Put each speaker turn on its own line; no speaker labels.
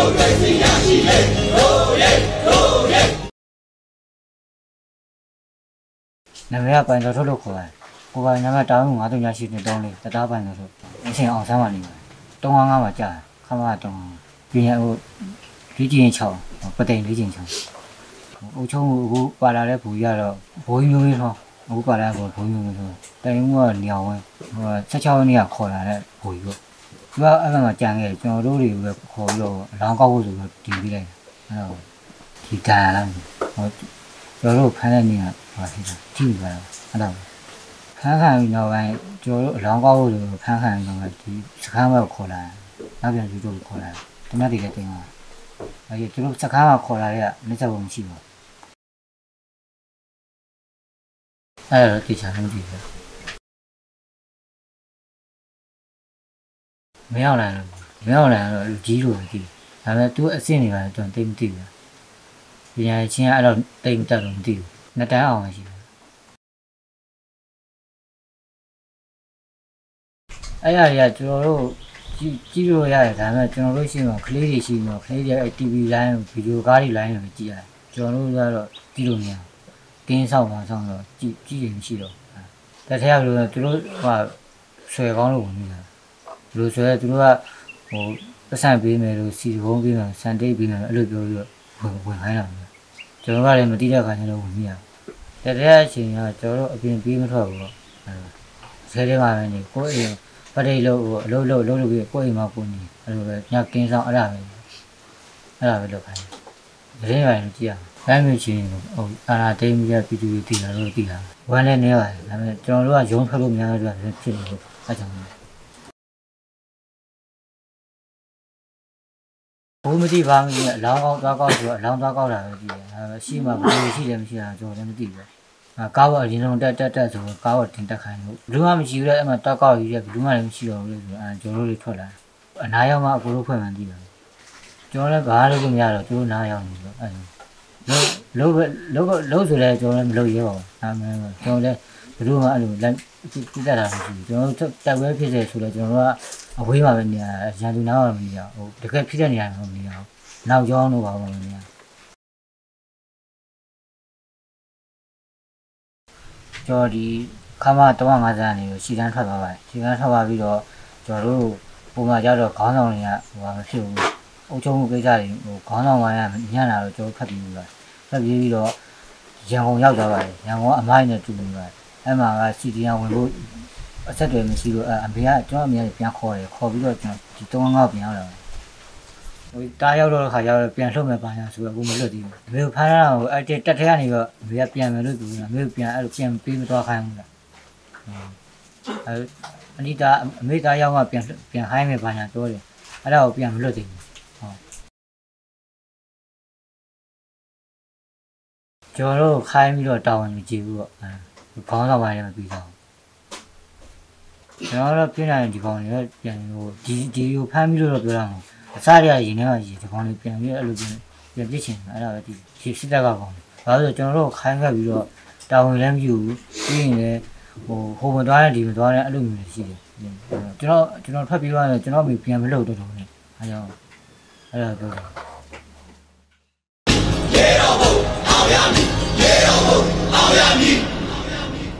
မိုကရေစီရရှိလေတို့ရဲတို့ရဲနာမည်ကပိုင်တော်ထုတ်လို့ခေါ်တယ်ကိုပိုင်နာမည်တောင်းမှု9တုံညာရှိနေတုံးလေးတတားပိုင်တော်ထုတ်အရှင်အောင်ဆမ်းပါနေပါတယ်355မှာကြာခမကတုံးပြင်ရဟိုလေးကျင်6ပတိန်လေးကျင်6အုတ်ချုံကိုပါလာတဲ့ဘူကြီးကတော့ဘိုးမျိုးလေးတော့အခုပါလာတဲ့ဘိုးမျိုးလေးတော့တိုင်မှုကညောင်ဝဲဟို16ရက်နေ့ကခေါ်လာတဲ့ဘူကြီးပေါ့ သူကအဲ့မှာကြံခဲ့ကျွန်တော်တို့တွေပဲခေါ်ပြီးတော့အလောင်းကောက်ဖို့ဆိုတော့တင်ပြီးလိုက်အဲ့တော့ဒီကံလာဟိုကျွန်တော်တို့ဖမ်းတဲ့နေကဟာဖြစ်တာကြည့်ပါတော့အဲ့တော့ဖမ်းခံပြီးတော့ပိုင်းကျွန်တော်တို့အလောင်းကောက်ဖို့ဆိုဖမ်းခံပြီးတော့ဒီစခန်းဘက်ခေါ်လာနောက်ပြန်ယူတော့ခေါ်လာတမက်တွေလည်းတင်သွားအဲ့ဒီကျွန်တော်စခန်းကခေါ်လာတဲ့ကလက်ချက်ပုံမရှိဘူးအဲ့တော့တေချာလုံးကြည့်ပဲ မရောက်လာတော့မရောက်လာတော့လူကြီးလိုပဲကြည့်ဒါပေမဲ့ तू အစ်စ်နေပါတော့တိတ်မသိဘူးပညာချင်းကအဲ့တော့တိတ်မတက်လို့မသိဘူးနှစ်တန်းအောင်ရှိတယ်အဲ့ရရကျွန်တော်တို့ကြည့်ကြည့်လို့ရတယ်ဒါပေမဲ့ကျွန်တော်တို့ရှိမှကလေးတွေရှိမှကလေးတွေအဲ့ TV line ဗီဒီယိုကားတွေ line တွေကြည့်ရတယ်ကျွန်တော်တို့ကတော့ကြည့်လို့မရဘူးကင်းဆောင်ပါဆောင်တော့ကြည့်ကြည့်ရင်မရှိတော့တထက်ဘယ်လိုလဲသူတို့ဟိုဆွဲကောင်းလို့ဝင်နေတာ ဘယ်လိုဆွဲသူတို့ကဟိုပတ်စံပေးမယ်လို့စီဘုံပေးမယ်စံတိတ်ပေးမယ်အဲ့လိုပြောပြီးတော့ဝင်ဝင်ခိုင်းတာမျိုးကျွန်တော်ကလည်းမတိတဲ့ခါကျတော့ဝင်မိရတထက်အချိန်ကကျွန်တော်တို့အပြင်ပြေးမထွက်ဘူးပေါ့အဲဆဲထဲမှာပဲနေကိုယ်အိမ်ပရိတ်လို့အလုပ်လုပ်လုပ်လို့ပြီးကိုယ်အိမ်မှာကိုနေအဲ့လိုပဲညကင်းဆောင်အဲ့ဒါပဲအဲ့ဒါပဲလုပ်ခိုင်းတယ်ရင်းရိုင်းကြည့်ရအောင်တိုင်းမျိုးချင်းဟိုအာနာတိတ်မြတ်ပြည်သူတွေတည်တာတော့တည်တာဝမ်းလည်းနေပါတယ်ဒါပေမဲ့ကျွန်တော်တို့ကရုံးထွက်လို့များတော့ဖြစ်နေလို့အဲကြောင့် ဘူးမသိပါဘူးအလောင်းကောင်းသွားကောက်ဆိုတော့အလောင်းသွားကောက်တာပဲကြည့်တယ်အဲရှိမှဘယ်လိုရှိတယ်မရှိတာကျွန်တော်လည်းမသိဘူးအာကားဝအရင်ဆုံးတက်တက်တက်ဆိုတော့ကားဝတင်တက်ခိုင်းလို့ဘယ်သူမှမရှိဘူးလေအဲ့မှာတက်ကောက်ယူရဘယ်သူမှလည်းမရှိတော့ဘူးလေဆိုတော့အဲကျွန်တော်တို့တွေထွက်လာအနားရောက်မှအကိုတို့ဖွဲ့မှန်းသိတယ်ကျွန်တော်လည်းဘာလို့ကိုမရတော့သူတို့နားရောက်နေလို့အဲလုံးလုံးလုံးလုံးဆိုလဲကျွန်တော်လည်းမလုပ်ရပါဘူးဒါမှမဟုတ်ကျွန်တော်လည်းဘယ်လိုမှအဲ့လိုလက်ပြတ်တာမရှိဘူးကျွန်တော်တို့တက်ဝဲဖြစ်တယ်ဆိုတော့ကျွန်တော်တို့က အဝေးမှာပဲနေရရန်သူနားမှာမနေရဟိုတကယ်ဖြစ်တဲ့နေရာမှာမနေရဘူးနောက်ကျောင်းတို့ပါမနေရကျွန်တော်ဒီခမ350နေကိုရှီတန်းထွက်သွားပါတယ်ရှီတန်းထွက်သွားပြီးတော့ကျွန်တော်တို့ပုံမှန်ကြတော့ခေါင်းဆောင်တွေကဟိုမဖြစ်ဘူးအုပ်ချုပ်မှုကိစ္စတွေဟိုခေါင်းဆောင်ပိုင်းကညံ့လာတော့ကျွန်တော်ဖတ်ပြီးပြီဖတ်ပြီးပြီးတော့ရန်ကုန်ရောက်သွားပါတယ်ရန်ကုန်အမိုင်းနဲ့တူနေပါတယ်အဲ့မှာကစီတီယဝင်ဖို့ အဆက်တွေမရှိလို့အမေကကျွန်တော်အမေကပြန်ခေါ်တယ်ခေါ်ပြီးတော့ကျွန်တော်ဒီတုံးငေါ့ပြန်ရောက်လာတယ်ဟိုတားရောက်တော့ခါကျတော့ပြန်လှုပ်မယ်ပါညာဆိုတော့အခုမလွတ်သေးဘူးအမေကဖမ်းရတာကိုအဲ့တက်ထဲကနေတော့အမေကပြန်မယ်လို့ပြောတာအမေကပြန်အဲ့လိုပြန်ပေးမသွားခိုင်းဘူးလားအဲ့အနိတာအမေသားရောက်မှပြန်ပြန်ခိုင်းမယ်ပါညာပြောတယ်အဲ့ဒါကိုပြန်မလွတ်သေးဘူးကျွန်တော်တို့ခိုင်းပြီးတော့တောင်းဝင်မကြည့်ဘူးပေါ့အဲခေါင်းဆောင်ပိုင်းလည်းမပြီးတော့ ကျွန်တော်တို့ပြနေဒီကောင်တွေပြန်ဟိုဒီဒီကိုဖမ်းပြီးတော့ပြောတာမဟုတ်အစားရရင်ထဲမှာရေဒီကောင်တွေပြန်ပြီးအဲ့လိုပြန်ပြန်ပြစ်ချင်တာအဲ့ဒါပဲဒီဒီစစ်တပ်ကကောင်ဘာလို့လဲကျွန်တော်တို့ခိုင်းခဲ့ပြီးတော့တောင်းဝင်လည်းမယူဘူးပြီးရင်လည်းဟိုဟိုမသွားတဲ့ဒီမသွားတဲ့အဲ့လိုမျိုးရှိတယ်ကျွန်တော်ကျွန်တော်ဖတ်ပြီးတော့ကျွန်တော်ပြန်မလုပ်တော့တော့နဲ့အဲကြောင့်အဲ့ဒါပြောတယ်ရေတော်ဘုံအောင်ရမည်ရေတော်ဘုံအောင်ရမည်